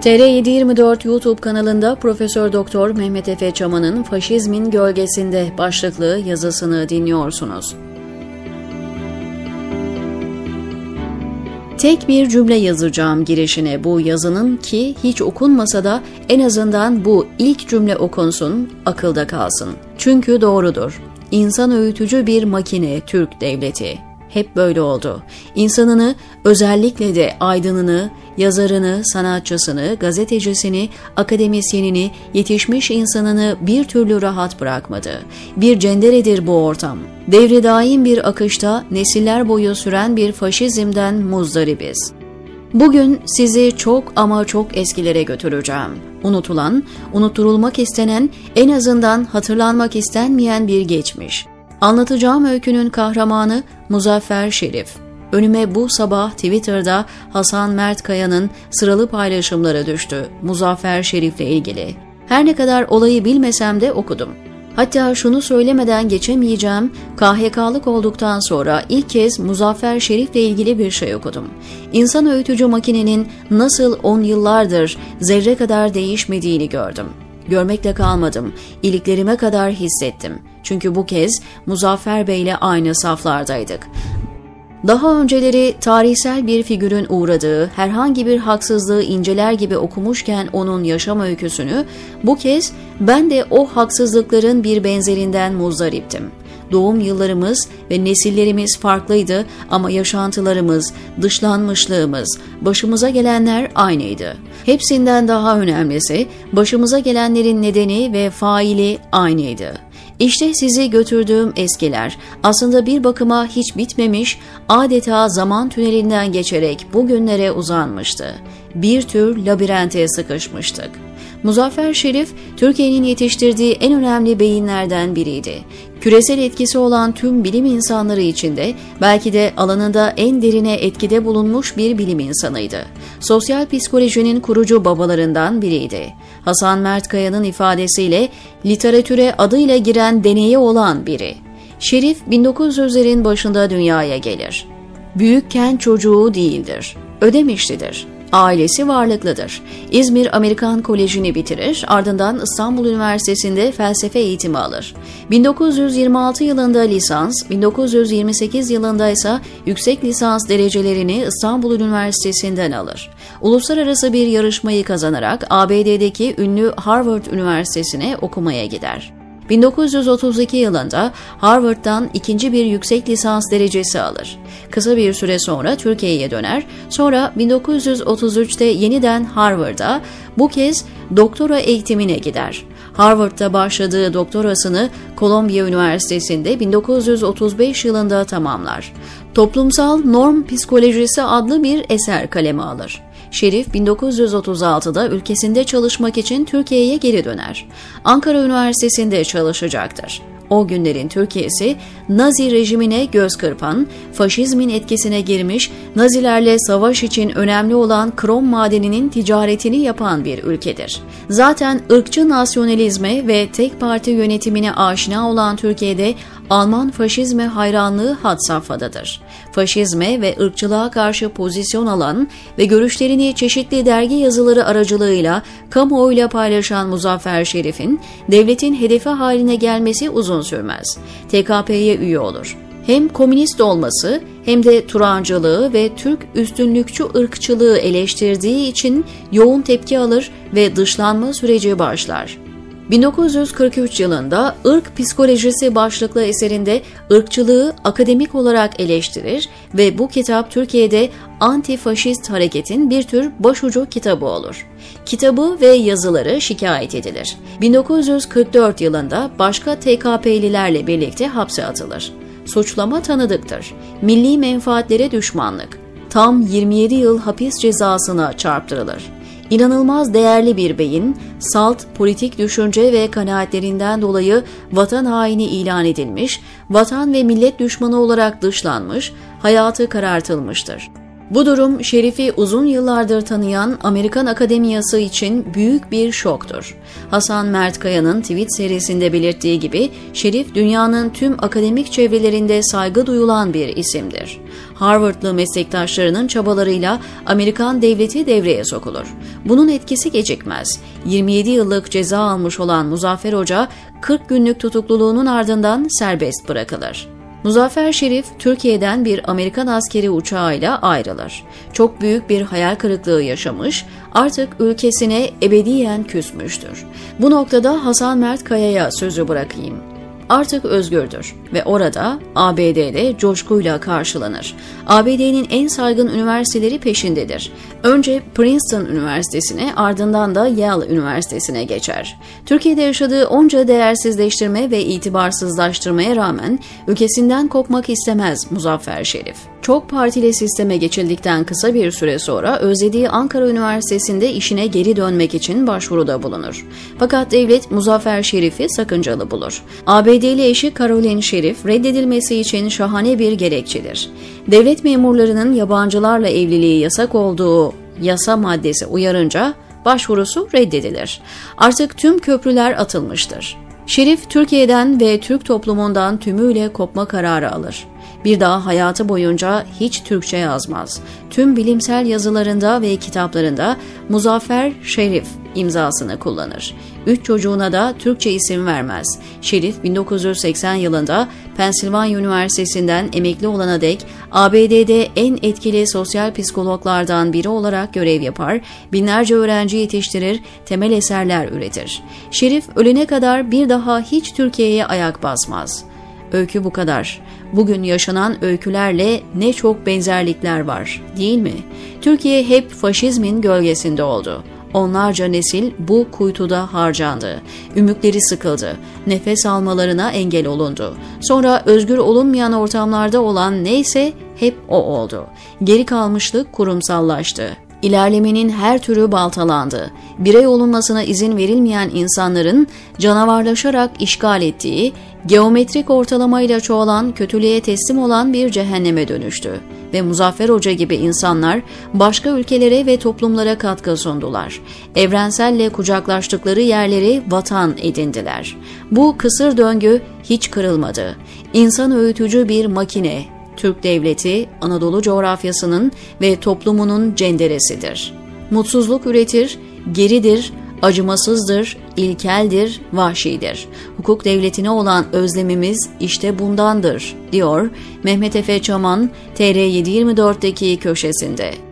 TR724 YouTube kanalında Profesör Doktor Mehmet Efe Çaman'ın Faşizmin Gölgesinde başlıklı yazısını dinliyorsunuz. Tek bir cümle yazacağım girişine bu yazının ki hiç okunmasa da en azından bu ilk cümle okunsun, akılda kalsın. Çünkü doğrudur. İnsan öğütücü bir makine Türk devleti. Hep böyle oldu. İnsanını, özellikle de aydınını, yazarını, sanatçısını, gazetecisini, akademisyenini, yetişmiş insanını bir türlü rahat bırakmadı. Bir cenderedir bu ortam. Devri daim bir akışta nesiller boyu süren bir faşizmden muzdaribiz. Bugün sizi çok ama çok eskilere götüreceğim. Unutulan, unutturulmak istenen, en azından hatırlanmak istenmeyen bir geçmiş. Anlatacağım öykünün kahramanı Muzaffer Şerif. Önüme bu sabah Twitter'da Hasan Mert Kaya'nın sıralı paylaşımları düştü Muzaffer Şerif'le ilgili. Her ne kadar olayı bilmesem de okudum. Hatta şunu söylemeden geçemeyeceğim, KHK'lık olduktan sonra ilk kez Muzaffer Şerif'le ilgili bir şey okudum. İnsan öğütücü makinenin nasıl on yıllardır zerre kadar değişmediğini gördüm. Görmekle kalmadım, iliklerime kadar hissettim. Çünkü bu kez Muzaffer Bey ile aynı saflardaydık. Daha önceleri tarihsel bir figürün uğradığı herhangi bir haksızlığı inceler gibi okumuşken onun yaşam öyküsünü, bu kez ben de o haksızlıkların bir benzerinden muzdariptim. Doğum yıllarımız ve nesillerimiz farklıydı ama yaşantılarımız, dışlanmışlığımız, başımıza gelenler aynıydı. Hepsinden daha önemlisi başımıza gelenlerin nedeni ve faili aynıydı. İşte sizi götürdüğüm eskiler aslında bir bakıma hiç bitmemiş, adeta zaman tünelinden geçerek bugünlere uzanmıştı. Bir tür labirente sıkışmıştık. Muzaffer Şerif, Türkiye'nin yetiştirdiği en önemli beyinlerden biriydi. Küresel etkisi olan tüm bilim insanları içinde belki de alanında en derine etkide bulunmuş bir bilim insanıydı. Sosyal psikolojinin kurucu babalarından biriydi. Hasan Mert Kaya'nın ifadesiyle literatüre adıyla giren deneyi olan biri. Şerif 1900'lerin başında dünyaya gelir. Büyükken çocuğu değildir. Ödemişlidir. Ailesi varlıklıdır. İzmir Amerikan Koleji'ni bitirir, ardından İstanbul Üniversitesi'nde felsefe eğitimi alır. 1926 yılında lisans, 1928 yılında ise yüksek lisans derecelerini İstanbul Üniversitesi'nden alır. Uluslararası bir yarışmayı kazanarak ABD'deki ünlü Harvard Üniversitesi'ne okumaya gider. 1932 yılında Harvard'dan ikinci bir yüksek lisans derecesi alır. Kısa bir süre sonra Türkiye'ye döner, sonra 1933'te yeniden Harvard'a, bu kez doktora eğitimine gider. Harvard'da başladığı doktorasını Columbia Üniversitesi'nde 1935 yılında tamamlar. Toplumsal Norm Psikolojisi adlı bir eser kaleme alır. Şerif 1936'da ülkesinde çalışmak için Türkiye'ye geri döner. Ankara Üniversitesi'nde çalışacaktır. O günlerin Türkiye'si Nazi rejimine göz kırpan, faşizmin etkisine girmiş, Nazilerle savaş için önemli olan krom madeninin ticaretini yapan bir ülkedir. Zaten ırkçı nasyonalizme ve tek parti yönetimine aşina olan Türkiye'de Alman faşizme hayranlığı had safhadadır. Faşizme ve ırkçılığa karşı pozisyon alan ve görüşlerini çeşitli dergi yazıları aracılığıyla kamuoyuyla paylaşan Muzaffer Şerif'in devletin hedefi haline gelmesi uzun sürmez. TKP'ye üye olur hem komünist olması hem de Turancılığı ve Türk üstünlükçü ırkçılığı eleştirdiği için yoğun tepki alır ve dışlanma süreci başlar. 1943 yılında Irk Psikolojisi başlıklı eserinde ırkçılığı akademik olarak eleştirir ve bu kitap Türkiye'de antifaşist hareketin bir tür başucu kitabı olur. Kitabı ve yazıları şikayet edilir. 1944 yılında başka TKP'lilerle birlikte hapse atılır. Suçlama tanıdıktır. Milli menfaatlere düşmanlık. Tam 27 yıl hapis cezasına çarptırılır. İnanılmaz değerli bir beyin, salt, politik düşünce ve kanaatlerinden dolayı vatan haini ilan edilmiş, vatan ve millet düşmanı olarak dışlanmış, hayatı karartılmıştır. Bu durum Şerif'i uzun yıllardır tanıyan Amerikan Akademiyası için büyük bir şoktur. Hasan Mert Kaya'nın tweet serisinde belirttiği gibi Şerif dünyanın tüm akademik çevrelerinde saygı duyulan bir isimdir. Harvardlı meslektaşlarının çabalarıyla Amerikan devleti devreye sokulur. Bunun etkisi gecikmez. 27 yıllık ceza almış olan Muzaffer Hoca 40 günlük tutukluluğunun ardından serbest bırakılır. Muzaffer Şerif, Türkiye'den bir Amerikan askeri uçağıyla ayrılır. Çok büyük bir hayal kırıklığı yaşamış, artık ülkesine ebediyen küsmüştür. Bu noktada Hasan Mert Kaya'ya sözü bırakayım artık özgürdür ve orada ABD'de coşkuyla karşılanır. ABD'nin en saygın üniversiteleri peşindedir. Önce Princeton Üniversitesi'ne ardından da Yale Üniversitesi'ne geçer. Türkiye'de yaşadığı onca değersizleştirme ve itibarsızlaştırmaya rağmen ülkesinden kopmak istemez Muzaffer Şerif. Çok partili sisteme geçildikten kısa bir süre sonra özlediği Ankara Üniversitesi'nde işine geri dönmek için başvuruda bulunur. Fakat devlet Muzaffer Şerif'i sakıncalı bulur. ABD'li eşi Caroline Şerif reddedilmesi için şahane bir gerekçedir. Devlet memurlarının yabancılarla evliliği yasak olduğu yasa maddesi uyarınca başvurusu reddedilir. Artık tüm köprüler atılmıştır. Şerif Türkiye'den ve Türk toplumundan tümüyle kopma kararı alır. Bir daha hayatı boyunca hiç Türkçe yazmaz. Tüm bilimsel yazılarında ve kitaplarında Muzaffer Şerif imzasını kullanır. Üç çocuğuna da Türkçe isim vermez. Şerif 1980 yılında Pennsylvania Üniversitesi'nden emekli olana dek ABD'de en etkili sosyal psikologlardan biri olarak görev yapar, binlerce öğrenci yetiştirir, temel eserler üretir. Şerif ölene kadar bir daha hiç Türkiye'ye ayak basmaz. Öykü bu kadar. Bugün yaşanan öykülerle ne çok benzerlikler var, değil mi? Türkiye hep faşizmin gölgesinde oldu. Onlarca nesil bu kuytuda harcandı. Ümitleri sıkıldı. Nefes almalarına engel olundu. Sonra özgür olunmayan ortamlarda olan neyse hep o oldu. Geri kalmışlık kurumsallaştı. İlerlemenin her türü baltalandı. Birey olunmasına izin verilmeyen insanların canavarlaşarak işgal ettiği, geometrik ortalamayla çoğalan, kötülüğe teslim olan bir cehenneme dönüştü. Ve Muzaffer Hoca gibi insanlar başka ülkelere ve toplumlara katkı sundular. Evrenselle kucaklaştıkları yerleri vatan edindiler. Bu kısır döngü hiç kırılmadı. İnsan öğütücü bir makine, Türk devleti Anadolu coğrafyasının ve toplumunun cenderesidir. Mutsuzluk üretir, geridir, acımasızdır, ilkeldir, vahşidir. Hukuk devletine olan özlemimiz işte bundandır, diyor Mehmet Efe Çaman TR724'deki köşesinde.